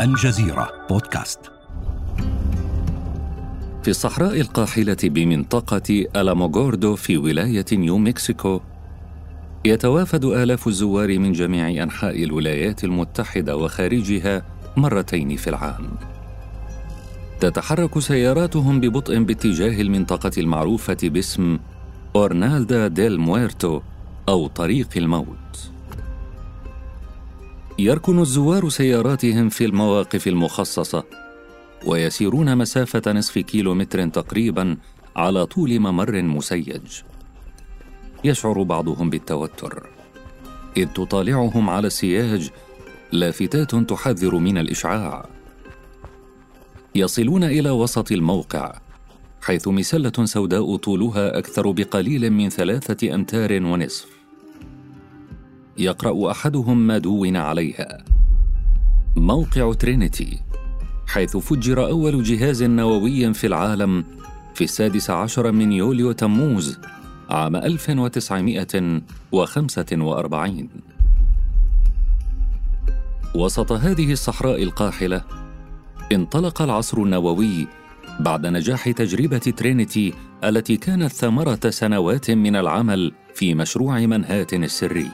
الجزيرة بودكاست في الصحراء القاحلة بمنطقة ألاموغوردو في ولاية نيو مكسيكو يتوافد آلاف الزوار من جميع أنحاء الولايات المتحدة وخارجها مرتين في العام. تتحرك سياراتهم ببطء باتجاه المنطقة المعروفة باسم خورنادا ديل مويرتو أو طريق الموت. يركن الزوار سياراتهم في المواقف المخصصة ويسيرون مسافة نصف كيلومتر تقريبا على طول ممر مسيج. يشعر بعضهم بالتوتر إذ تطالعهم على السياج لافتات تحذر من الإشعاع. يصلون إلى وسط الموقع حيث مسلة سوداء طولها أكثر بقليل من ثلاثة أمتار ونصف. يقرأ أحدهم ما دون عليها. موقع ترينيتي حيث فجر أول جهاز نووي في العالم في السادس عشر من يوليو تموز عام 1945 وسط هذه الصحراء القاحلة انطلق العصر النووي بعد نجاح تجربة ترينيتي التي كانت ثمرة سنوات من العمل في مشروع منهاتن السري.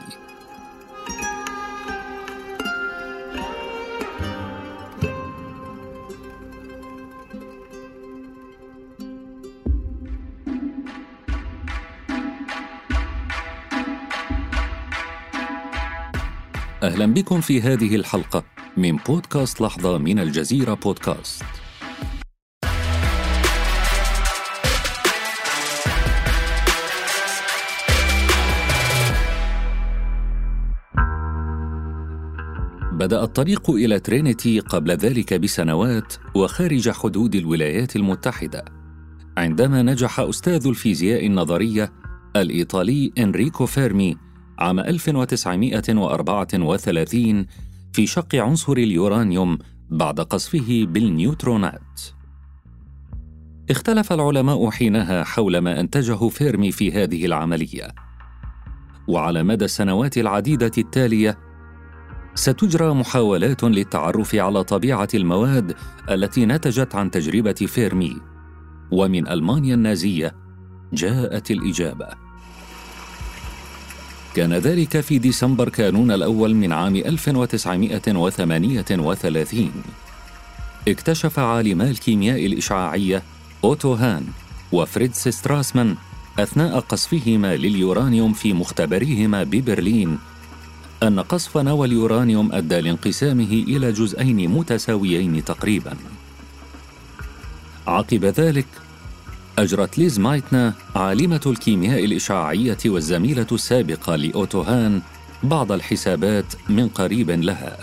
أهلا بكم في هذه الحلقة من بودكاست لحظة من الجزيرة بودكاست. بدأ الطريق إلى ترينيتي قبل ذلك بسنوات وخارج حدود الولايات المتحدة عندما نجح أستاذ الفيزياء النظرية الإيطالي إنريكو فيرمي عام 1934 في شق عنصر اليورانيوم بعد قصفه بالنيوترونات. اختلف العلماء حينها حول ما أنتجه فيرمي في هذه العملية. وعلى مدى السنوات العديدة التالية ستجرى محاولات للتعرف على طبيعة المواد التي نتجت عن تجربة فيرمي ومن ألمانيا النازية جاءت الإجابة كان ذلك في ديسمبر كانون الأول من عام 1938 اكتشف عالما الكيمياء الإشعاعية أوتو هان وفريدس ستراسمان أثناء قصفهما لليورانيوم في مختبريهما ببرلين. أن قصف نوى اليورانيوم أدى لانقسامه إلى جزئين متساويين تقريبا. عقب ذلك أجرت ليز مايتنر عالمة الكيمياء الإشعاعية والزميلة السابقة لأوتو هان بعض الحسابات مع قريب لها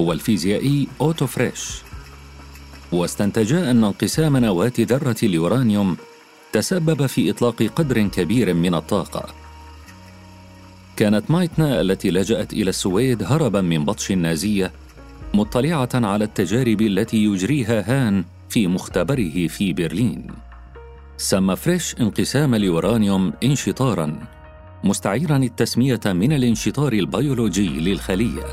هو الفيزيائي أوتو فريش. واستنتجا أن انقسام نواة ذرة اليورانيوم تسبب في إطلاق قدر كبير من الطاقة. كانت مايتنر التي لجأت إلى السويد هربا من بطش النازية مطلعة على التجارب التي يجريها هان في مختبره في برلين. سمى فريش انقسام اليورانيوم انشطارا مستعيرا التسمية من الانشطار البيولوجي للخلية.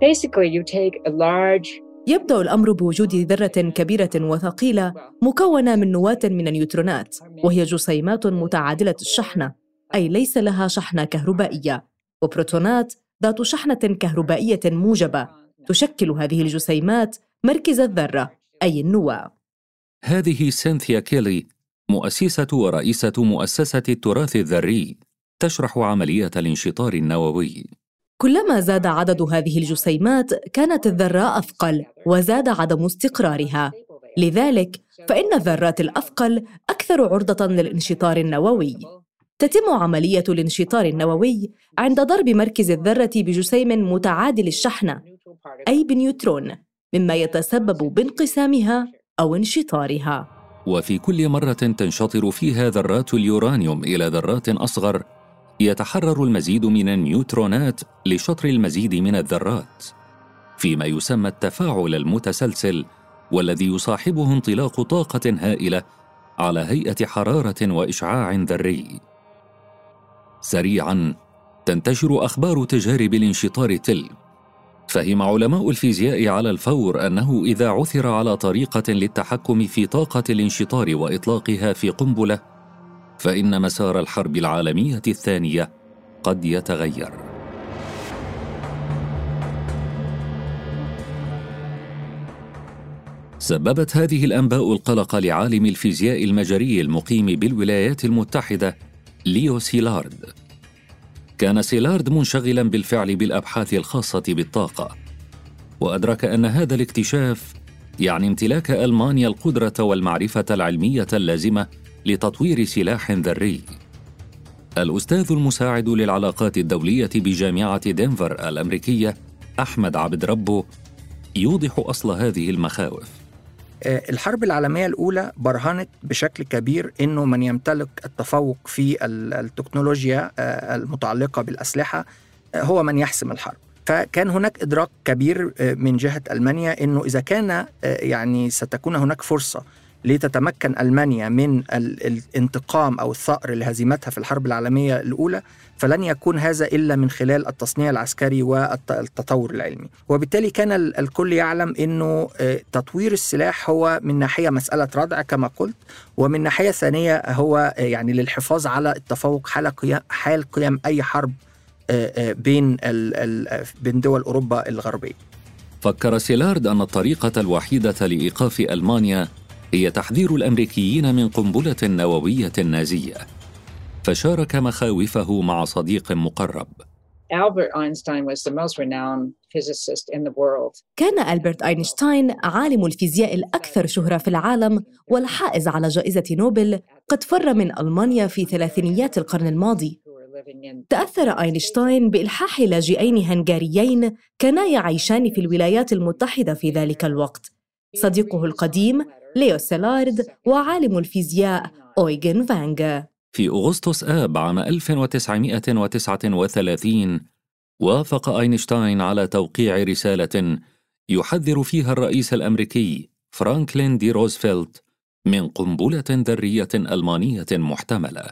Basically, you take a large يبدأ الأمر بوجود ذرة كبيرة وثقيلة مكونة من نواة من النيوترونات وهي جسيمات متعادلة الشحنة أي ليس لها شحنة كهربائية وبروتونات ذات شحنة كهربائية موجبة. تشكل هذه الجسيمات مركز الذرة أي النواة هذه سينثيا كيلي مؤسسة ورئيسة مؤسسة التراث الذري تشرح عملية الانشطار النووي. كلما زاد عدد هذه الجسيمات كانت الذرة أثقل وزاد عدم استقرارها. لذلك فإن الذرات الأثقل أكثر عرضة للانشطار النووي. تتم عملية الانشطار النووي عند ضرب مركز الذرة بجسيم متعادل الشحنة. أي بنيوترون مما يتسبب بانقسامها أو انشطارها. وفي كل مرة تنشطر فيها ذرات اليورانيوم إلى ذرات أصغر يتحرر المزيد من النيوترونات لشطر المزيد من الذرات فيما يسمى التفاعل المتسلسل والذي يصاحبه انطلاق طاقة هائلة على هيئة حرارة وإشعاع ذري. سريعا تنتشر أخبار تجارب الانشطار تلك. فهم علماء الفيزياء على الفور أنه إذا عثر على طريقة للتحكم في طاقة الانشطار وإطلاقها في قنبلة فإن مسار الحرب العالمية الثانية قد يتغير. سببت هذه الأنباء القلق لعالم الفيزياء المجري المقيم بالولايات المتحدة ليو سيلارد كان سيلارد منشغلا بالفعل بالأبحاث الخاصة بالطاقة وأدرك أن هذا الاكتشاف يعني امتلاك ألمانيا القدرة والمعرفة العلمية اللازمة لتطوير سلاح ذري. الأستاذ المساعد للعلاقات الدولية بجامعة دنفر الأمريكية أحمد عبد ربه يوضح أصل هذه المخاوف. الحرب العالمية الأولى برهنت بشكل كبير أنه من يمتلك التفوق في التكنولوجيا آه، المتعلقة بالأسلحة آه، هو من يحسم الحرب. فكان هناك إدراك كبير من جهة ألمانيا أنه إذا كان يعني ستكون هناك فرصة لتتمكن ألمانيا من الانتقام أو الثأر لهزيمتها في الحرب العالمية الأولى فلن يكون هذا إلا من خلال التصنيع العسكري والتطور العلمي. وبالتالي كان الكل يعلم أنه آه، تطوير السلاح هو من ناحية مسألة ردع كما قلت ومن ناحية ثانية هو آه، يعني للحفاظ على التفوق حال قيام, أي حرب آه، بين بين دول أوروبا الغربية. فكر سيلارد أن الطريقة الوحيدة لإيقاف ألمانيا هي تحذير الأمريكيين من قنبلة نووية نازية. فشارك مخاوفه مع صديق مقرب. كان ألبرت أينشتاين عالم الفيزياء الأكثر شهرة في العالم والحائز على جائزة نوبل قد فر من ألمانيا في ثلاثينيات القرن الماضي. تأثر أينشتاين بإلحاح لاجئين هنغاريين كانا يعيشان في الولايات المتحدة في ذلك الوقت. صديقه القديم ليو سيلارد وعالم الفيزياء أويغن فاغنر. في أغسطس آب عام 1939 وافق أينشتاين على توقيع رسالة يحذر فيها الرئيس الأمريكي فرانكلين دي روزفلت من قنبلة ذرية ألمانية محتملة.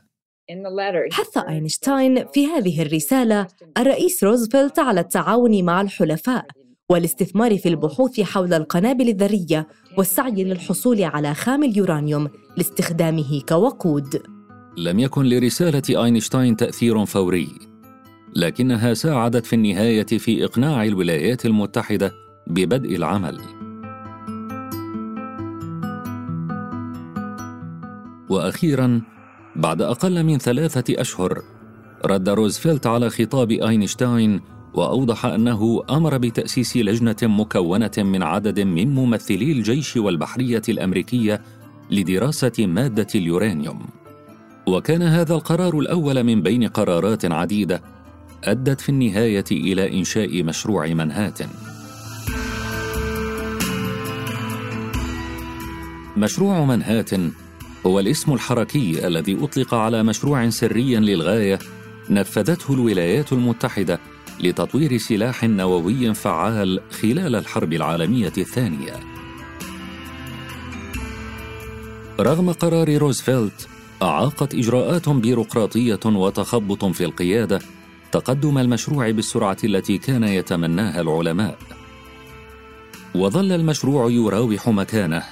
حث أينشتاين في هذه الرسالة الرئيس روزفلت على التعاون مع الحلفاء والاستثمار في البحوث حول القنابل الذرية والسعي للحصول على خام اليورانيوم لاستخدامه كوقود. لم يكن لرسالة أينشتاين تأثير فوري لكنها ساعدت في النهاية في إقناع الولايات المتحدة ببدء العمل. وأخيرا بعد أقل من ثلاثة أشهر رد روزفلت على خطاب أينشتاين وأوضح أنه أمر بتأسيس لجنة مكونة من عدد من ممثلي الجيش والبحرية الأمريكية لدراسة مادة اليورانيوم. وكان هذا القرار الأول من بين قرارات عديدة أدت في النهاية إلى إنشاء مشروع منهاتن مشروع منهاتن هو الاسم الحركي الذي أطلق على مشروع سري للغاية نفذته الولايات المتحدة لتطوير سلاح نووي فعال خلال الحرب العالمية الثانية. رغم قرار روزفلت أعاقت إجراءات بيروقراطية وتخبط في القيادة تقدم المشروع بالسرعة التي كان يتمناها العلماء. وظل المشروع يراوح مكانه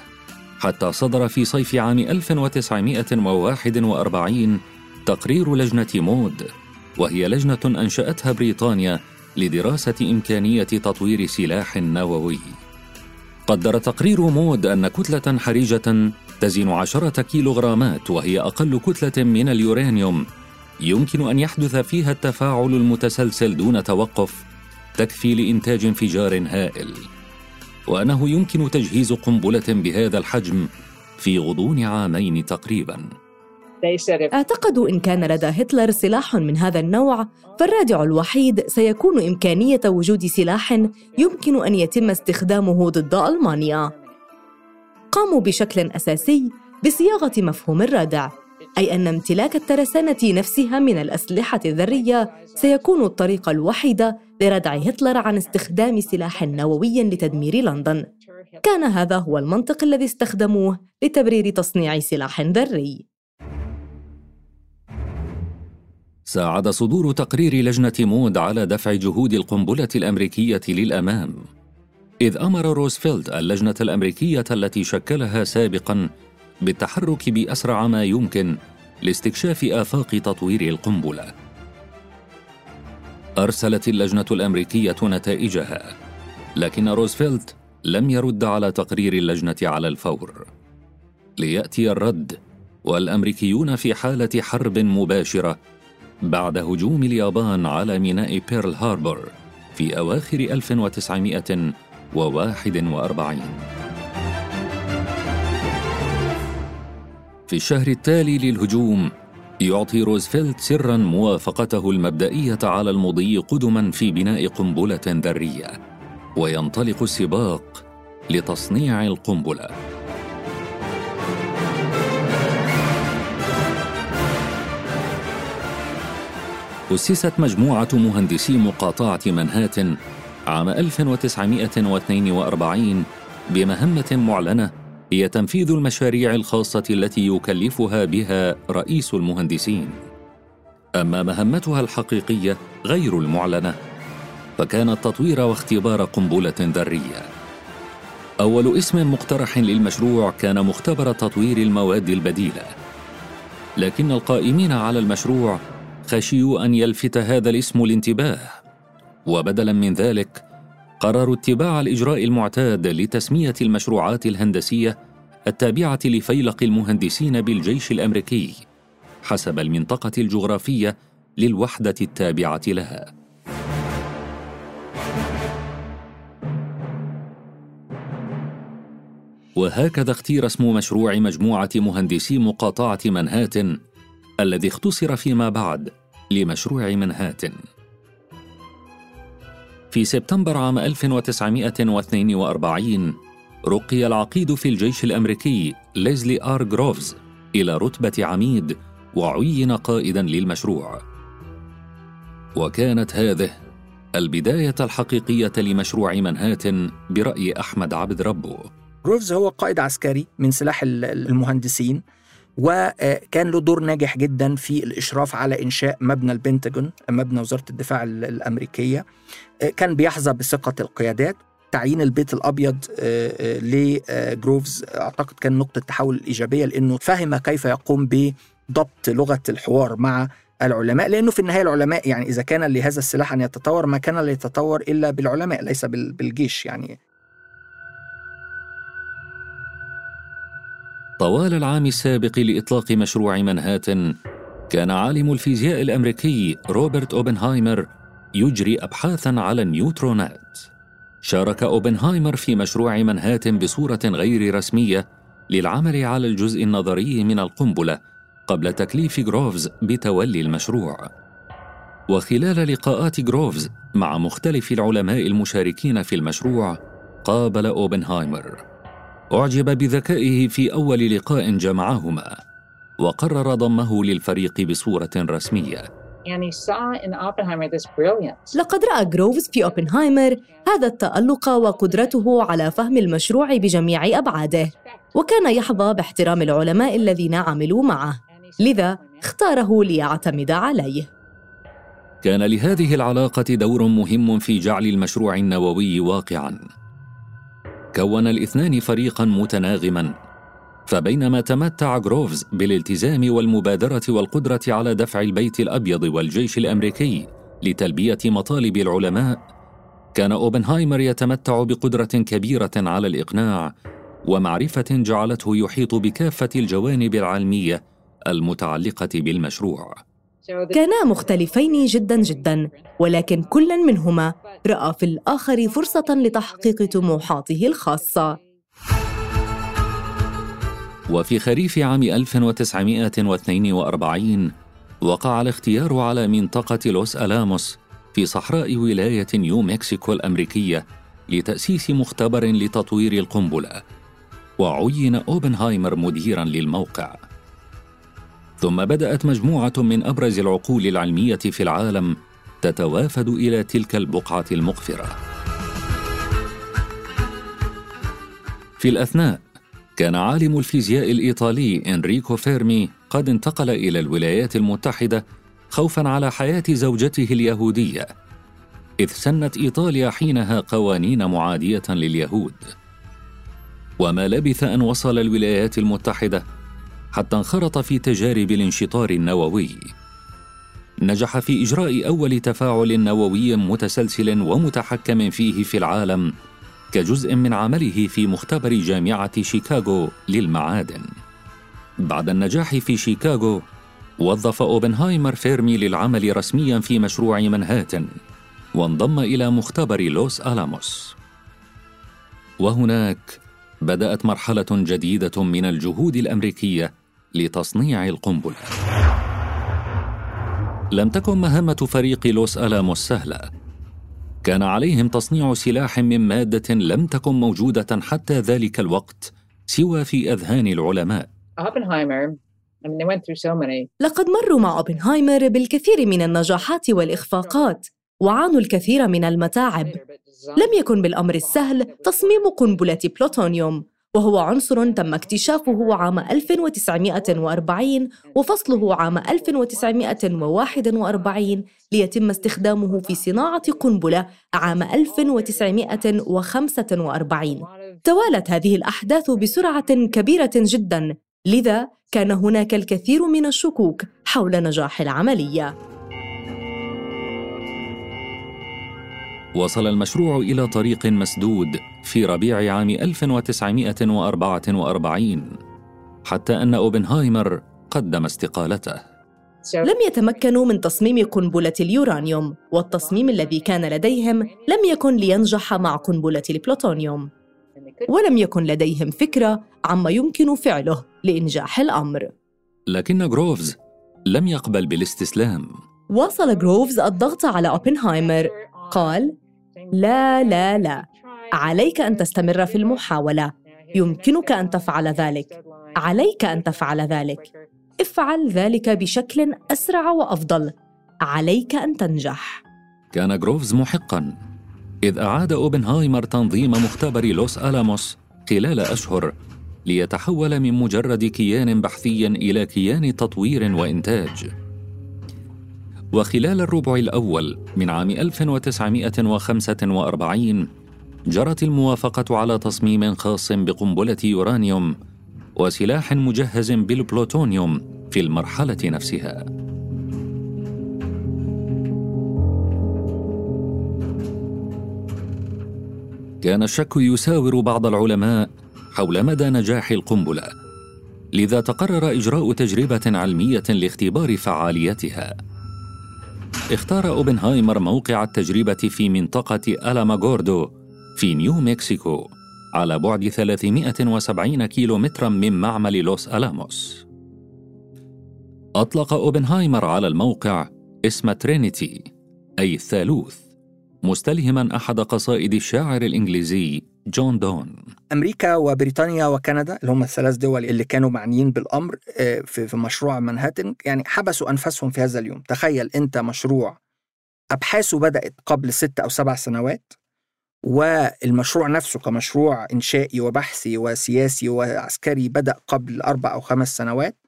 حتى صدر في صيف عام 1941 تقرير لجنة مود وهي لجنة أنشأتها بريطانيا لدراسة إمكانية تطوير سلاح نووي. قدر تقرير مود أن كتلة حرجة تزن عشرة كيلوغرامات وهي أقل كتلة من اليورانيوم. يمكن أن يحدث فيها التفاعل المتسلسل دون توقف تكفي لانتاج انفجار هائل. وأنه يمكن تجهيز قنبلة بهذا الحجم في غضون عامين تقريبا. اعتقدوا إن كان لدى هتلر سلاح من هذا النوع فالرادع الوحيد سيكون إمكانية وجود سلاح يمكن أن يتم استخدامه ضد ألمانيا. قاموا بشكل أساسي بصياغة مفهوم الرادع أي أن امتلاك الترسانة نفسها من الأسلحة الذرية سيكون الطريقة الوحيدة لردع هتلر عن استخدام سلاح نووي لتدمير لندن. كان هذا هو المنطق الذي استخدموه لتبرير تصنيع سلاح ذري. ساعد صدور تقرير لجنة مود على دفع جهود القنبلة الأمريكية للأمام. إذ أمر روزفلت اللجنة الأمريكية التي شكلها سابقا بالتحرك بأسرع ما يمكن لاستكشاف آفاق تطوير القنبلة. أرسلت اللجنة الأمريكية نتائجها لكن روزفلت لم يرد على تقرير اللجنة على الفور. ليأتي الرد والأمريكيون في حالة حرب مباشرة بعد هجوم اليابان على ميناء بيرل هاربور في أواخر 1941 في الشهر التالي للهجوم يعطي روزفلت سرا موافقته المبدئية على المضي قدما في بناء قنبلة ذرية وينطلق السباق لتصنيع القنبلة. أسست مجموعة مهندسي مقاطعة منهاتن عام 1942 بمهمة معلنة هي تنفيذ المشاريع الخاصة التي يكلفها بها رئيس المهندسين. أما مهمتها الحقيقية غير المعلنة، فكانت تطوير واختبار قنبلة ذرية. أول اسم مقترح للمشروع كان مختبر تطوير المواد البديلة. لكن القائمين على المشروع خشيوا أن يلفت هذا الاسم الانتباه. وبدلا من ذلك قرروا اتباع الإجراء المعتاد لتسمية المشروعات الهندسية التابعة لفيلق المهندسين بالجيش الأمريكي حسب المنطقة الجغرافية للوحدة التابعة لها. وهكذا اختير اسم مشروع مجموعة مهندسي مقاطعة منهاتن الذي اختصر فيما بعد لمشروع منهاتن في سبتمبر عام 1942 رقي العقيد في الجيش الأمريكي ليزلي آر جروفز إلى رتبة عميد وعين قائدا للمشروع. وكانت هذه البداية الحقيقية لمشروع منهاتن برأي أحمد عبد ربه. جروفز هو قائد عسكري من سلاح المهندسين. وكان له دور ناجح جدا في الإشراف على إنشاء مبنى البنتاجون مبنى وزارة الدفاع الأمريكية. كان بيحظى بثقة القيادات. تعيين البيت الأبيض لجروفز أعتقد كان نقطة تحول إيجابية لأنه فهم كيف يقوم بضبط لغة الحوار مع العلماء لأنه في النهاية العلماء يعني إذا كان لهذا السلاح أن يتطور ما كان ليتطور إلا بالعلماء ليس بالجيش يعني. طوال العام السابق لإطلاق مشروع منهاتن كان عالم الفيزياء الأمريكي روبرت أوبنهايمر يجري أبحاثا على النيوترونات. شارك أوبنهايمر في مشروع منهاتن بصورة غير رسمية للعمل على الجزء النظري من القنبلة قبل تكليف جروفز بتولي المشروع. وخلال لقاءات جروفز مع مختلف العلماء المشاركين في المشروع قابل أوبنهايمر. أعجب بذكائه في أول لقاء جمعهما وقرر ضمه للفريق بصورة رسمية. brilliance. لقد رأى جروفز في أوبنهايمر هذا التألق وقدرته على فهم المشروع بجميع أبعاده وكان يحظى باحترام العلماء الذين عملوا معه لذا اختاره ليعتمد عليه. كان لهذه العلاقة دور مهم في جعل المشروع النووي واقعاً. كون الاثنان فريقا متناغما. فبينما تمتع جروفز بالالتزام والمبادرة والقدرة على دفع البيت الأبيض والجيش الأمريكي لتلبية مطالب العلماء كان أوبنهايمر يتمتع بقدرة كبيرة على الإقناع ومعرفة جعلته يحيط بكافة الجوانب العلمية المتعلقة بالمشروع. كانا مختلفين جدا جدا ولكن كل منهما رأى في الآخر فرصة لتحقيق طموحاته الخاصة. وفي خريف عام 1942 وقع الاختيار على منطقة لوس ألاموس في صحراء ولاية نيو مكسيكو الأمريكية لتأسيس مختبر لتطوير القنبلة وعين أوبنهايمر مديرا للموقع. ثم بدأت مجموعة من أبرز العقول العلمية في العالم تتوافد إلى تلك البقعة المقفرة. في الأثناء كان عالم الفيزياء الإيطالي إنريكو فيرمي قد انتقل إلى الولايات المتحدة خوفا على حياة زوجته اليهودية إذ سنت إيطاليا حينها قوانين معادية لليهود. وما لبث أن وصل الولايات المتحدة حتى انخرط في تجارب الانشطار النووي. نجح في إجراء أول تفاعل نووي متسلسل ومتحكم فيه في العالم كجزء من عمله في مختبر جامعة شيكاغو للمعادن. بعد النجاح في شيكاغو وظف أوبنهايمر فيرمي للعمل رسميا في مشروع منهاتن وانضم إلى مختبر لوس ألاموس. وهناك بدأت مرحلة جديدة من الجهود الأمريكية لتصنيع القنبلة. لم تكن مهمة فريق لوس ألاموس سهلة. كان عليهم تصنيع سلاح من مادة لم تكن موجودة حتى ذلك الوقت سوى في أذهان العلماء. لقد مروا مع أوبنهايمر بالكثير من النجاحات والإخفاقات وعانوا الكثير من المتاعب. لم يكن بالأمر السهل تصميم قنبلة بلوتونيوم. وهو عنصر تم اكتشافه عام 1940 وفصله عام 1941 ليتم استخدامه في صناعة قنبلة عام 1945 توالت هذه الأحداث بسرعة كبيرة جدا لذا كان هناك الكثير من الشكوك حول نجاح العملية. وصل المشروع إلى طريق مسدود في ربيع عام 1944 حتى أن أوبنهايمر قدم استقالته. لم يتمكنوا من تصميم قنبلة اليورانيوم والتصميم الذي كان لديهم لم يكن لينجح مع قنبلة البلوتونيوم. ولم يكن لديهم فكرة عما يمكن فعله لإنجاح الأمر. لكن جروفز لم يقبل بالاستسلام. واصل جروفز الضغط على أوبنهايمر. قال لا لا لا. عليك أن تستمر في المحاولة. يمكنك أن تفعل ذلك. عليك أن تفعل ذلك. افعل ذلك بشكل أسرع وأفضل. عليك أن تنجح. كان جروفز محقا. إذ أعاد أوبنهايمر تنظيم مختبر لوس ألاموس خلال أشهر ليتحول من مجرد كيان بحثي إلى كيان تطوير وإنتاج. وخلال الربع الأول من عام 1945 جرت الموافقة على تصميم خاص بقنبلة يورانيوم وسلاح مجهز بالبلوتونيوم في المرحلة نفسها. كان الشك يساور بعض العلماء حول مدى نجاح القنبلة لذا تقرر إجراء تجربة علمية لاختبار فعاليتها اختار أوبنهايمر موقع التجربة في منطقة ألاماغوردو في نيو مكسيكو على بعد 370 كيلومترا من معمل لوس ألاموس. أطلق أوبنهايمر على الموقع اسم ترينيتي أي الثالوث مستلهما أحد قصائد الشاعر الإنجليزي جون دون. أمريكا وبريطانيا وكندا اللي هم الثلاث دول اللي كانوا معنيين بالأمر آه، في مشروع منهاتن يعني حبسوا أنفسهم في هذا اليوم. تخيل أنت مشروع أبحاثه بدأت قبل ست أو سبع سنوات والمشروع نفسه كمشروع إنشائي وبحثي وسياسي وعسكري بدأ قبل أربع أو خمس سنوات.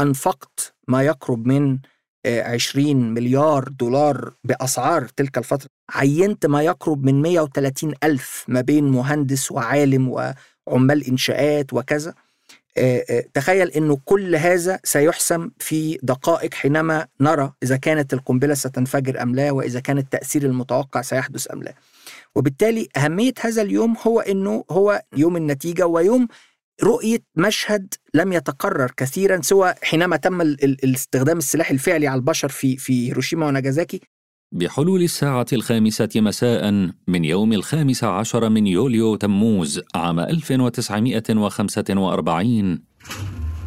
أنفقت ما يقرب من 20 مليار دولار بأسعار تلك الفترة. عينت ما يقرب من 130 ألف ما بين مهندس وعالم وعمال إنشاءات وكذا. تخيل أنه كل هذا سيحسم في دقائق حينما نرى إذا كانت القنبلة ستنفجر أم لا وإذا كان التأثير المتوقع سيحدث أم لا. وبالتالي أهمية هذا اليوم هو أنه هو يوم النتيجة ويوم رؤية مشهد لم يتكرر كثيرا سوى حينما تم الاستخدام السلاح الفعلي على البشر في في هيروشيما وناجازاكي بحلول الساعة الخامسة مساء من يوم الخامس عشر من يوليو تموز عام 1945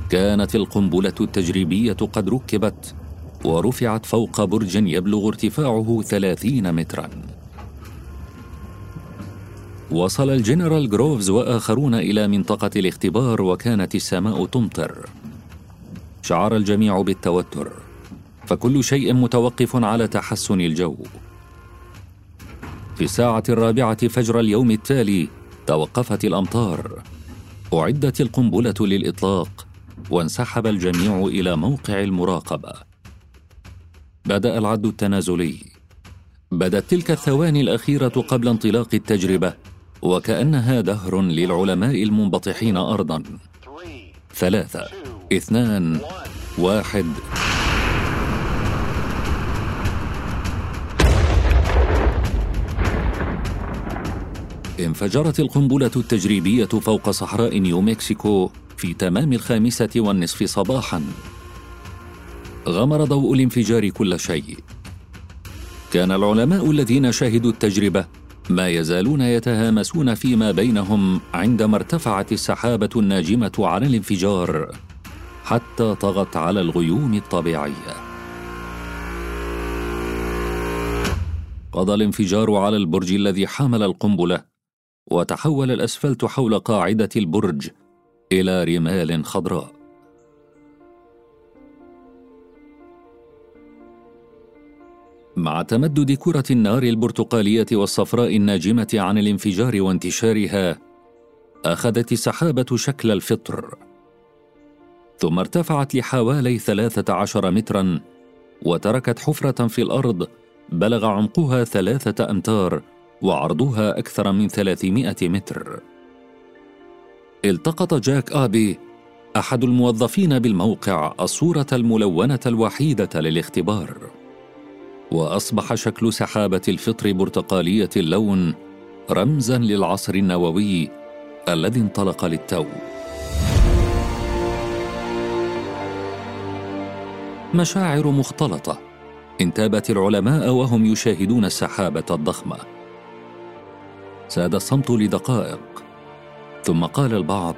كانت القنبلة التجريبية قد ركبت ورفعت فوق برج يبلغ ارتفاعه ثلاثين متراً. وصل الجنرال جروفز وآخرون إلى منطقة الاختبار وكانت السماء تمطر. شعر الجميع بالتوتر. فكل شيء متوقف على تحسن الجو. في الساعة الرابعة فجر اليوم التالي توقفت الأمطار. أعدت القنبلة للإطلاق وانسحب الجميع إلى موقع المراقبة. بدأ العد التنازلي. بدت تلك الثواني الأخيرة قبل انطلاق التجربة وكأنها دهر للعلماء المنبطحين أرضا. ثلاثة اثنان واحد. انفجرت القنبلة التجريبية فوق صحراء نيو مكسيكو في تمام الخامسة والنصف صباحا. غمر ضوء الانفجار كل شيء. كان العلماء الذين شهدوا التجربة ما يزالون يتهامسون فيما بينهم عندما ارتفعت السحابة الناجمة عن الانفجار حتى طغت على الغيوم الطبيعية. قضى الانفجار على البرج الذي حامل القنبلة وتحول الأسفلت حول قاعدة البرج إلى رمال خضراء. مع تمدد كرة النار البرتقالية والصفراء الناجمة عن الانفجار وانتشارها أخذت السحابة شكل الفطر. ثم ارتفعت لحوالي ثلاثة عشر مترا وتركت حفرة في الأرض بلغ عمقها ثلاثة أمتار وعرضها أكثر من 300 متر. التقط جاك آبي أحد الموظفين بالموقع الصورة الملونة الوحيدة للاختبار. وأصبح شكل سحابة الفطر برتقالية اللون رمزا للعصر النووي الذي انطلق للتو. مشاعر مختلطة انتابت العلماء وهم يشاهدون السحابة الضخمة ساد الصمت لدقائق. ثم قال البعض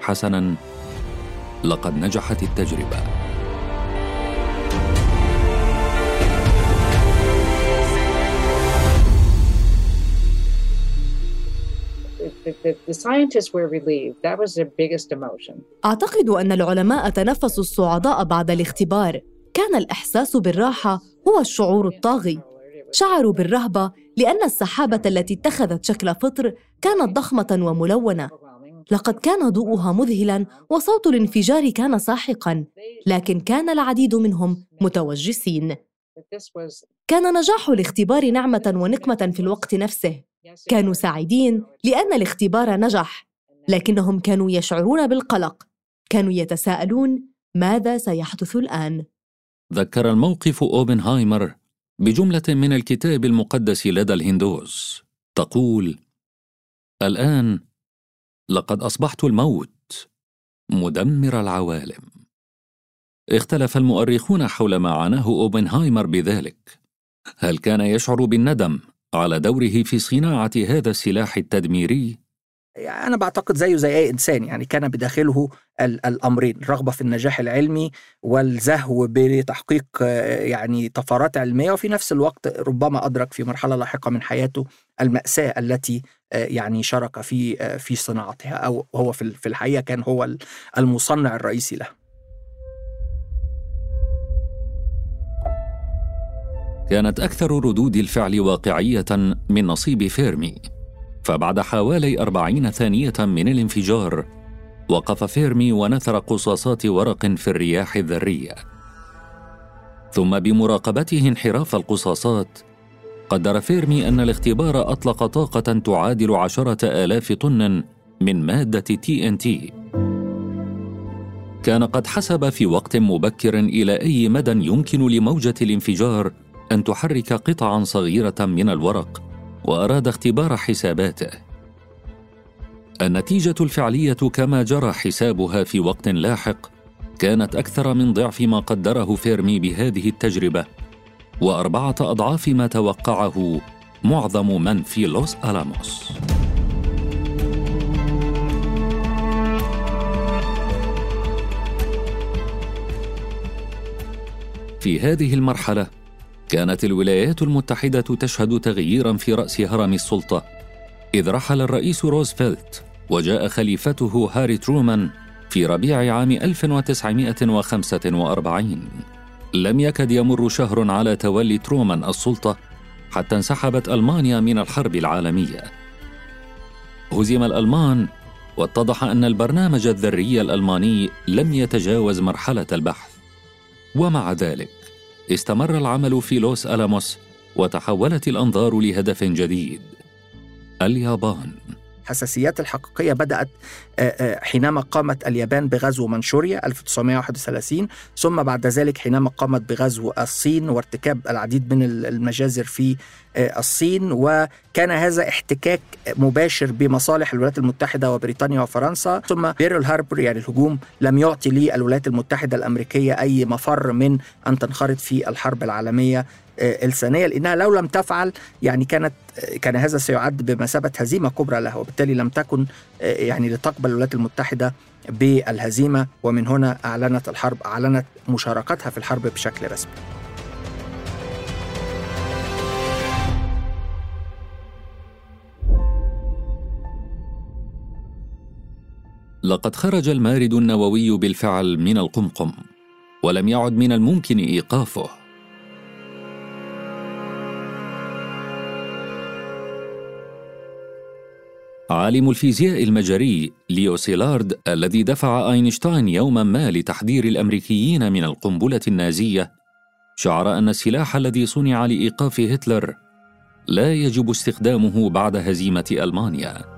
حسنا لقد نجحت التجربة. أعتقد أن العلماء تنفسوا الصعداء بعد الاختبار. كان الإحساس بالراحة هو الشعور الطاغي. شعروا بالرهبة لأن السحابة التي اتخذت شكل فطر كانت ضخمة وملونة. لقد كان ضوءها مذهلا وصوت الانفجار كان ساحقا لكن كان العديد منهم متوجسين. كان نجاح الاختبار نعمة ونقمة في الوقت نفسه. كانوا سعيدين لأن الاختبار نجح لكنهم كانوا يشعرون بالقلق. كانوا يتساءلون ماذا سيحدث الآن؟ ذكر الموقف أوبنهايمر بجملة من الكتاب المقدس لدى الهندوس تقول الآن لقد أصبحت الموت مدمر العوالم. اختلف المؤرخون حول ما عناه أوبنهايمر بذلك. هل كان يشعر بالندم على دوره في صناعة هذا السلاح التدميري؟ يعني أنا بعتقد زيه زي أي إنسان يعني كان بداخله الأمرين الرغبة في النجاح العلمي والزهو بتحقيق يعني طفرات علمية وفي نفس الوقت ربما أدرك في مرحلة لاحقة من حياته المأساة التي يعني شارك في في صناعتها أو هو في الحقيقة كان هو المصنع الرئيسي له كانت أكثر ردود الفعل واقعية من نصيب فيرمي. فبعد حوالي أربعين ثانية من الانفجار وقف فيرمي ونثر قصاصات ورق في الرياح الذرية. ثم بمراقبته انحراف القصاصات قدر فيرمي أن الاختبار أطلق طاقة تعادل عشرة آلاف طن من مادة تي إن تي. كان قد حسب في وقت مبكر إلى أي مدى يمكن لموجة الانفجار أن تحرك قطعا صغيرة من الورق وأراد اختبار حساباته. النتيجة الفعلية كما جرى حسابها في وقت لاحق كانت أكثر من ضعف ما قدره فيرمي بهذه التجربة وأربعة أضعاف ما توقعه معظم من في لوس ألاموس. في هذه المرحلة كانت الولايات المتحدة تشهد تغييرا في رأس هرم السلطة إذ رحل الرئيس روزفلت وجاء خليفته هاري ترومان في ربيع عام 1945 لم يكد يمر شهر على تولي ترومان السلطة حتى انسحبت ألمانيا من الحرب العالمية. هزم الألمان واتضح أن البرنامج الذري الألماني لم يتجاوز مرحلة البحث ومع ذلك استمر العمل في لوس ألاموس وتحولت الأنظار لهدف جديد اليابان. الحساسيات الحقيقية بدأت حينما قامت اليابان بغزو منشوريا 1931 ثم بعد ذلك حينما قامت بغزو الصين وارتكاب العديد من المجازر في الصين وكان هذا احتكاك مباشر بمصالح الولايات المتحدة وبريطانيا وفرنسا. ثم بيرل هاربر يعني الهجوم لم يعطي للولايات المتحدة الأمريكية أي مفر من أن تنخرط في الحرب العالمية الثانية لأنها لو لم تفعل يعني كانت كان هذا سيعد بمثابة هزيمة كبرى لها وبالتالي لم تكن يعني لتقبل الولايات المتحدة بالهزيمة. ومن هنا أعلنت الحرب أعلنت مشاركتها في الحرب بشكل رسمي. لقد خرج المارد النووي بالفعل من القمقم ولم يعد من الممكن إيقافه. عالم الفيزياء المجري ليو سيلارد الذي دفع أينشتاين يوما ما لتحذير الأمريكيين من القنبلة النازية. شعر أن السلاح الذي صنع لإيقاف هتلر لا يجب استخدامه بعد هزيمة ألمانيا.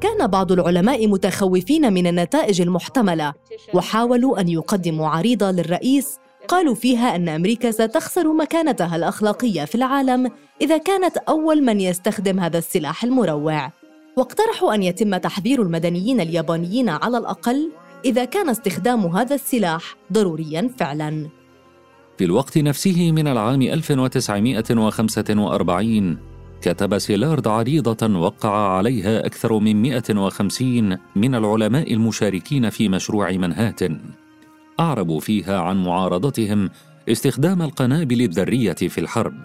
كان بعض العلماء متخوفين من النتائج المحتملة وحاولوا أن يقدموا عريضة للرئيس قالوا فيها أن أمريكا ستخسر مكانتها الأخلاقية في العالم إذا كانت أول من يستخدم هذا السلاح المروع. واقترحوا أن يتم تحذير المدنيين اليابانيين على الأقل إذا كان استخدام هذا السلاح ضروريا فعلا. في الوقت نفسه من العام 1945 كتب سيلارد عريضة وقع عليها أكثر من 150 من العلماء المشاركين في مشروع منهاتن أعربوا فيها عن معارضتهم استخدام القنابل الذرية في الحرب.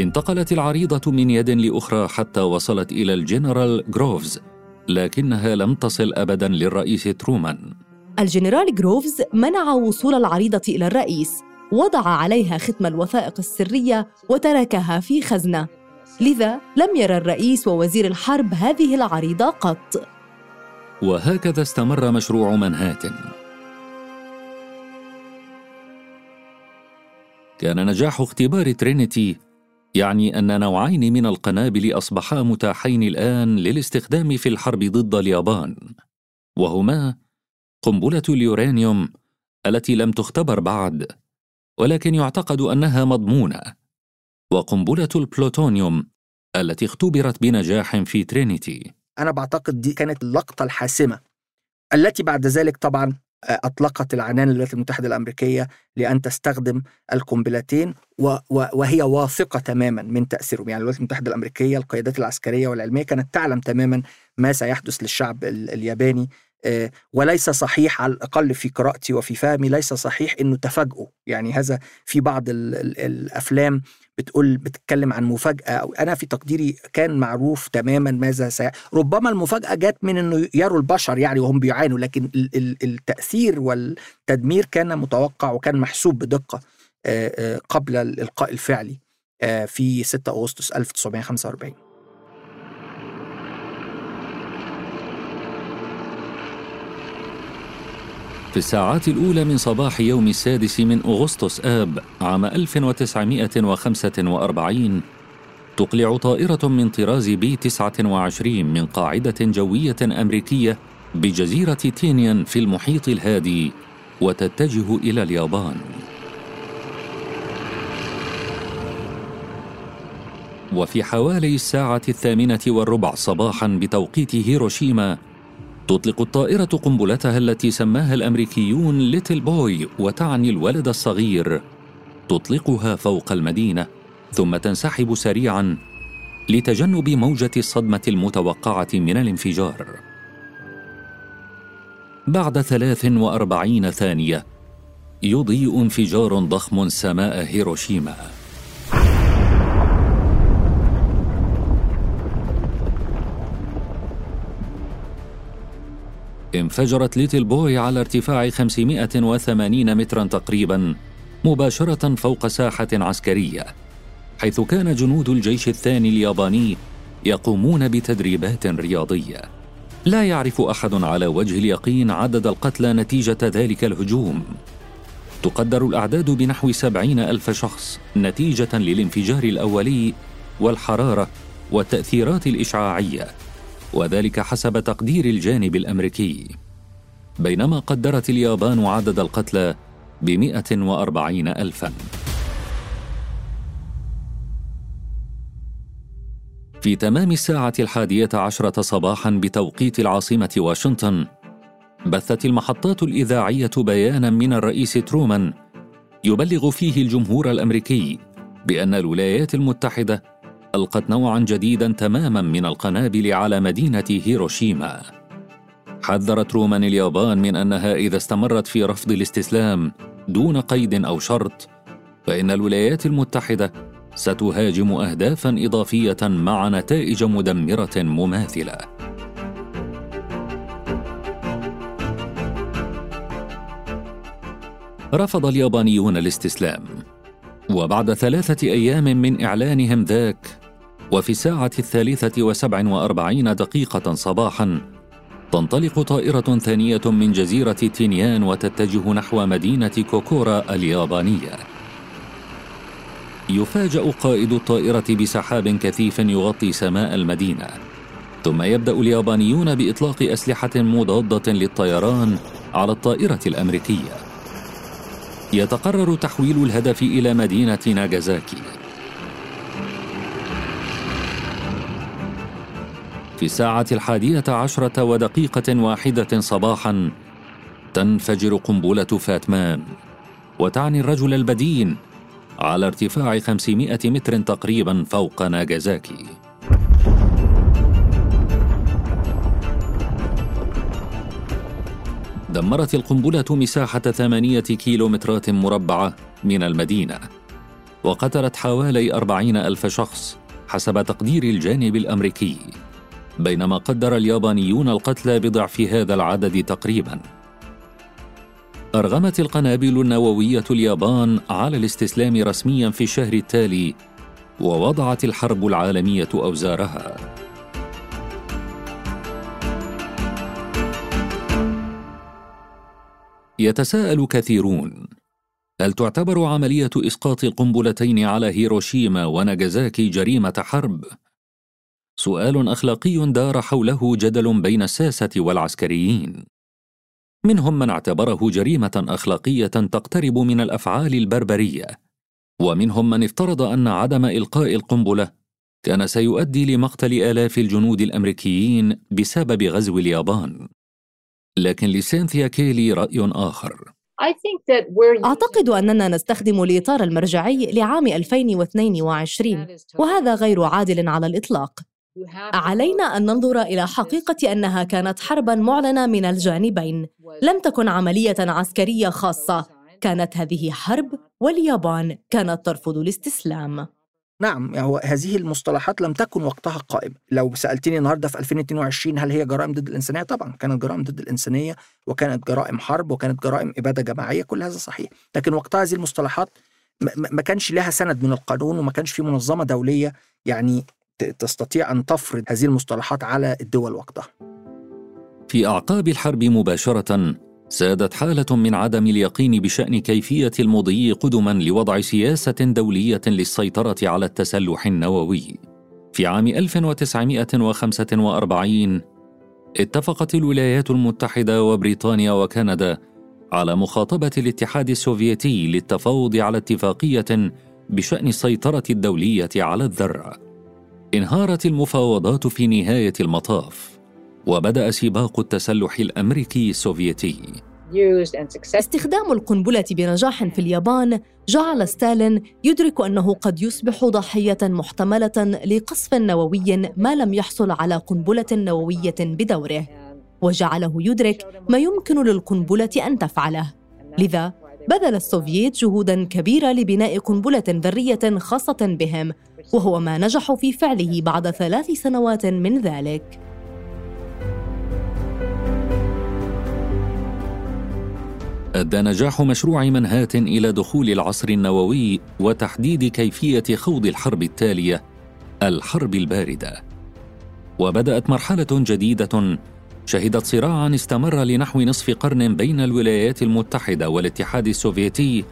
انتقلت العريضة من يد لأخرى حتى وصلت إلى الجنرال جروفز، لكنها لم تصل أبدا للرئيس ترومان. الجنرال جروفز منع وصول العريضة إلى الرئيس، وضع عليها ختم الوثائق السرية وتركها في خزنة. لذا لم يرى الرئيس ووزير الحرب هذه العريضة قط. وهكذا استمر مشروع منهاتن كان نجاح اختبار ترينيتي يعني أن نوعين من القنابل أصبحا متاحين الآن للاستخدام في الحرب ضد اليابان وهما قنبلة اليورانيوم التي لم تختبر بعد ولكن يعتقد أنها مضمونة وقنبلة البلوتونيوم التي اختبرت بنجاح في ترينيتي. أنا بعتقد دي كانت اللقطة الحاسمة التي بعد ذلك طبعا أطلقت العنان الولايات المتحدة الأمريكية لأن تستخدم القنبلتين وهي واثقة تماما من تأثيرهم. يعني الولايات المتحدة الأمريكية القيادات العسكرية والعلمية كانت تعلم تماما ما سيحدث للشعب الياباني. وليس صحيح على الأقل في قراءتي وفي فهمي ليس صحيح أنه تفاجئوا. يعني هذا في بعض الأفلام بتقول بتتكلم عن مفاجأة أو أنا في تقديري كان معروف تماما ماذا سي... ربما المفاجأة جت من أنه يروا البشر يعني وهم بيعانوا لكن التأثير والتدمير كان متوقع وكان محسوب بدقة قبل الإلقاء الفعلي في 6 أغسطس 1945 في الساعات الأولى من صباح يوم السادس من أغسطس آب عام 1945 تقلع طائرة من طراز بي 29 من قاعدة جوية أمريكية بجزيرة تينيان في المحيط الهادي وتتجه إلى اليابان. وفي حوالي الساعة الثامنة والربع صباحا بتوقيت هيروشيما تطلق الطائرة قنبلتها التي سماها الأمريكيون ليتل بوي وتعني الولد الصغير. تطلقها فوق المدينة ثم تنسحب سريعا لتجنب موجة الصدمة المتوقعة من الانفجار. بعد ثلاث وأربعين ثانية يضيء انفجار ضخم سماء هيروشيما. انفجرت ليتل بوي على ارتفاع 580 مترا تقريبا مباشرة فوق ساحة عسكرية حيث كان جنود الجيش الثاني الياباني يقومون بتدريبات رياضية. لا يعرف أحد على وجه اليقين عدد القتلى نتيجة ذلك الهجوم. تقدر الأعداد بنحو سبعين ألف شخص نتيجة للانفجار الأولي والحرارة والتأثيرات الإشعاعية. وذلك حسب تقدير الجانب الأمريكي. بينما قدرت اليابان عدد القتلى بمئة وأربعين ألفاً. في تمام الساعة الحادية عشرة صباحا بتوقيت العاصمة واشنطن بثت المحطات الإذاعية بيانا من الرئيس ترومان يبلغ فيه الجمهور الأمريكي بأن الولايات المتحدة ألقت نوعا جديدا تماما من القنابل على مدينة هيروشيما. حذر ترومان اليابان من أنها إذا استمرت في رفض الاستسلام دون قيد أو شرط فإن الولايات المتحدة ستهاجم اهدافا إضافية مع نتائج مدمرة مماثلة. رفض اليابانيون الاستسلام وبعد ثلاثة أيام من إعلانهم ذاك وفي الساعة الثالثة وسبع وأربعين دقيقة صباحا تنطلق طائرة ثانية من جزيرة تينيان وتتجه نحو مدينة كوكورا اليابانية. يفاجأ قائد الطائرة بسحاب كثيف يغطي سماء المدينة. ثم يبدأ اليابانيون بإطلاق أسلحة مضادة للطيران على الطائرة الأمريكية. يتقرر تحويل الهدف إلى مدينة ناغازاكي. في الساعة الحادية عشرة ودقيقة واحدة صباحا تنفجر قنبلة فاتمان وتعني الرجل البدين على ارتفاع 500 متر تقريبا فوق ناغازاكي دمرت القنبلة مساحة ثمانية كيلومترات مربعة من المدينة وقتلت حوالي أربعين ألف شخص حسب تقدير الجانب الأمريكي. بينما قدر اليابانيون القتلى بضعف هذا العدد تقريباً أرغمت القنابل النووية اليابان على الاستسلام رسميا في الشهر التالي ووضعت الحرب العالمية أوزارها. يتساءل كثيرون هل تعتبر عملية إسقاط القنبلتين على هيروشيما وناغازاكي جريمة حرب؟ سؤال أخلاقي دار حوله جدل بين الساسة والعسكريين. منهم من اعتبره جريمة أخلاقية تقترب من الأفعال البربرية. ومنهم من افترض أن عدم إلقاء القنبلة كان سيؤدي لمقتل آلاف الجنود الأمريكيين بسبب غزو اليابان. لكن لسينثيا كيلي رأي آخر. أعتقد أننا نستخدم الإطار المرجعي لعام 2022 وهذا غير عادل على الإطلاق. علينا أن ننظر إلى حقيقة أنها كانت حربا معلنة من الجانبين. لم تكن عملية عسكرية خاصة. كانت هذه حرب واليابان كانت ترفض الاستسلام. نعم هو هذه المصطلحات لم تكن وقتها قائمة. لو سألتني النهاردة في 2022 هل هي جرائم ضد الإنسانية؟ طبعا كانت جرائم ضد الإنسانية وكانت جرائم حرب وكانت جرائم إبادة جماعية كل هذا صحيح. لكن وقتها هذه المصطلحات ما كانش لها سند من القانون وما كانش في منظمة دولية يعني تستطيع أن تفرض هذه المصطلحات على الدول وقتها في أعقاب الحرب مباشرة سادت حالة من عدم اليقين بشأن كيفية المضي قدما لوضع سياسة دولية للسيطرة على التسلح النووي. في عام 1945 اتفقت الولايات المتحدة وبريطانيا وكندا على مخاطبة الاتحاد السوفيتي للتفاوض على اتفاقية بشأن السيطرة الدولية على الذرة. انهارت المفاوضات في نهاية المطاف وبدأ سباق التسلح الأمريكي السوفيتي. استخدام القنبلة بنجاح في اليابان جعل ستالين يدرك أنه قد يصبح ضحية محتملة لقصف نووي ما لم يحصل على قنبلة نووية بدوره وجعله يدرك ما يمكن للقنبلة أن تفعله. لذا بذل السوفييت جهودا كبيرة لبناء قنبلة ذرية خاصة بهم وهو ما نجحوا في فعله بعد ثلاث سنوات من ذلك. أدى نجاح مشروع منهات إلى دخول العصر النووي وتحديد كيفية خوض الحرب التالية الحرب الباردة. وبدأت مرحلة جديدة شهدت صراعا استمر لنحو نصف قرن بين الولايات المتحدة والاتحاد السوفيتي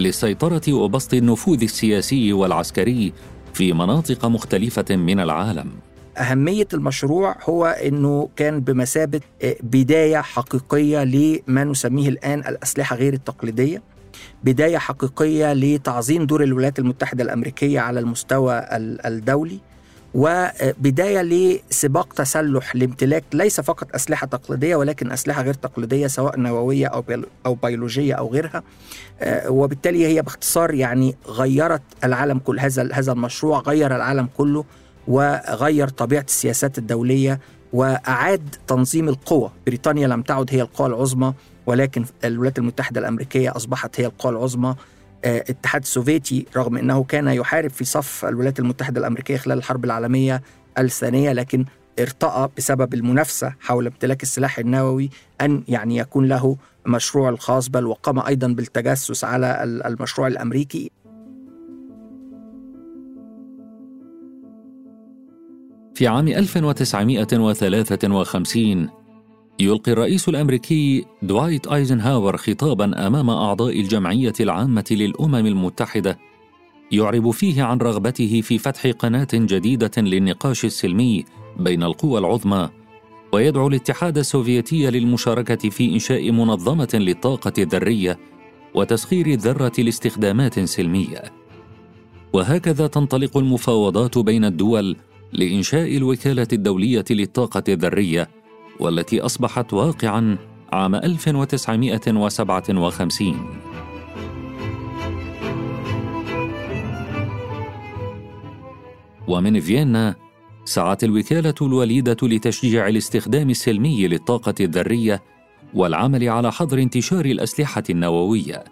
للسيطره وبسط النفوذ السياسي والعسكري في مناطق مختلفة من العالم. أهمية المشروع هو أنه كان بمثابة بداية حقيقية لما نسميه الآن الأسلحة غير التقليدية بداية حقيقية لتعظيم دور الولايات المتحدة الأمريكية على المستوى الدولي وبداية لسباق تسلح لامتلاك ليس فقط أسلحة تقليدية ولكن أسلحة غير تقليدية سواء نووية أو أو بيولوجية أو غيرها. وبالتالي هي باختصار يعني غيرت العالم كل هذا هذا المشروع غير العالم كله وغير طبيعة السياسات الدولية وأعاد تنظيم القوى. بريطانيا لم تعد هي القوى العظمى ولكن الولايات المتحدة الأمريكية أصبحت هي القوى العظمى. الاتحاد السوفيتي رغم أنه كان يحارب في صف الولايات المتحدة الأمريكية خلال الحرب العالمية الثانية لكن ارتأى بسبب المنافسة حول امتلاك السلاح النووي أن يعني يكون له مشروع الخاص بل وقام أيضا بالتجسس على المشروع الأمريكي. في عام 1953 يلقي الرئيس الأمريكي دوايت أيزنهاور خطابا أمام أعضاء الجمعية العامة للأمم المتحدة يعرب فيه عن رغبته في فتح قناة جديدة للنقاش السلمي بين القوى العظمى ويدعو الاتحاد السوفيتي للمشاركة في إنشاء منظمة للطاقة الذرية وتسخير الذرة لاستخدامات سلمية. وهكذا تنطلق المفاوضات بين الدول لإنشاء الوكالة الدولية للطاقة الذرية والتي أصبحت واقعاً عام 1957 ومن فيينا سعت الوكالة الوليدة لتشجيع الاستخدام السلمي للطاقة الذرية والعمل على حظر انتشار الأسلحة النووية.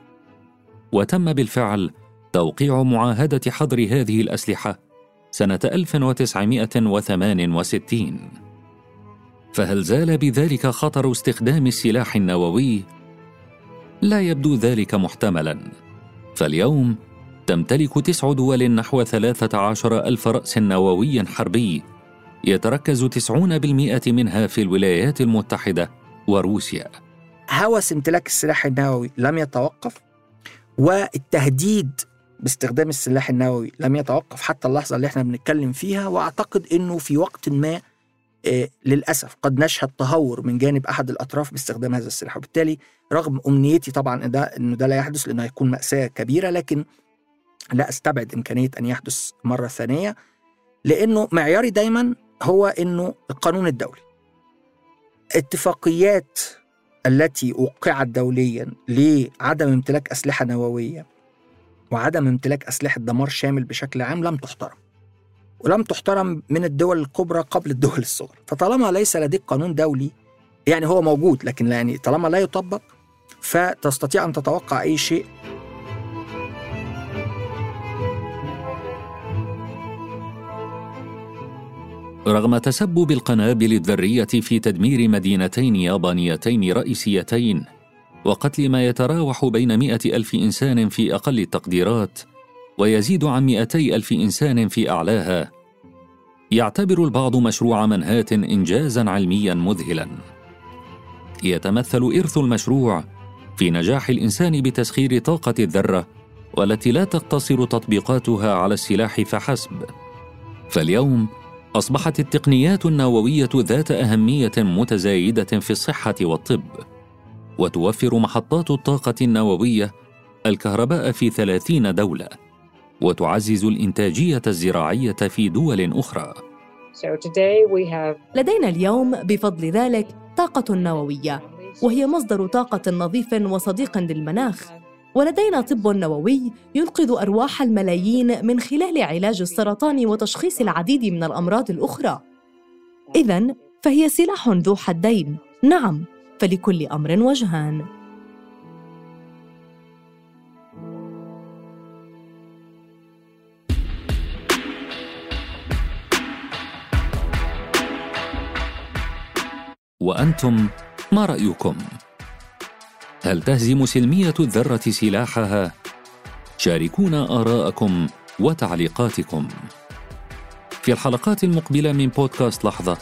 وتم بالفعل توقيع معاهدة حظر هذه الأسلحة سنة 1968 فهل زال بذلك خطر استخدام السلاح النووي؟ لا يبدو ذلك محتملا. فاليوم تمتلك تسع دول نحو ثلاثة عشر ألف رأس نووي حربي. يتركز تسعون بالمئة منها في الولايات المتحدة وروسيا. هوس امتلاك السلاح النووي لم يتوقف؟ والتهديد باستخدام السلاح النووي لم يتوقف حتى اللحظة اللي إحنا بنتكلم فيها وأعتقد أنه في وقت ما للأسف قد نشهد تهور من جانب أحد الأطراف باستخدام هذا السلاح. وبالتالي رغم أمنيتي طبعا ده أنه ده لا يحدث لأنه هيكون مأساة كبيرة لكن لا أستبعد إمكانية أن يحدث مرة ثانية لأنه معياري دايما هو أنه القانون الدولي. اتفاقيات التي وقعت دوليا لعدم امتلاك أسلحة نووية وعدم امتلاك أسلحة دمار شامل بشكل عام لم تحترم. ولم تحترم من الدول الكبرى قبل الدول الصغرى. فطالما ليس لديك قانون دولي يعني هو موجود لكن يعني طالما لا يطبق فتستطيع أن تتوقع أي شيء. رغم تسبب القنابل الذرية في تدمير مدينتين يابانيتين رئيسيتين وقتل ما يتراوح بين مئة ألف إنسان في أقل التقديرات ويزيد عن مئتي ألف إنسان في أعلاها. يعتبر البعض مشروع منهات إنجازا علميا مذهلا. يتمثل إرث المشروع في نجاح الإنسان بتسخير طاقة الذرة والتي لا تقتصر تطبيقاتها على السلاح فحسب. فاليوم أصبحت التقنيات النووية ذات أهمية متزايدة في الصحة والطب وتوفر محطات الطاقة النووية الكهرباء في ثلاثين دولة. وتعزز الإنتاجية الزراعية في دول أخرى. لدينا اليوم بفضل ذلك طاقة نووية وهي مصدر طاقة نظيف وصديق للمناخ. ولدينا طب نووي ينقذ أرواح الملايين من خلال علاج السرطان وتشخيص العديد من الأمراض الأخرى. إذا فهي سلاح ذو حدين. نعم فلكل أمر وجهان. وأنتم ما رأيكم؟ هل تهزم سلمية الذرة سلاحها؟ شاركونا آراءكم وتعليقاتكم. في الحلقات المقبلة من بودكاست لحظة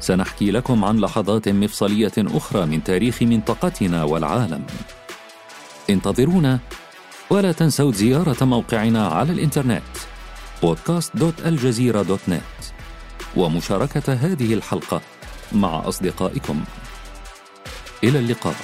سنحكي لكم عن لحظات مفصلية أخرى من تاريخ منطقتنا والعالم. انتظرونا ولا تنسوا زيارة موقعنا على الإنترنت podcast.aljazeera.net ومشاركة هذه الحلقة. مع أصدقائكم. إلى اللقاء.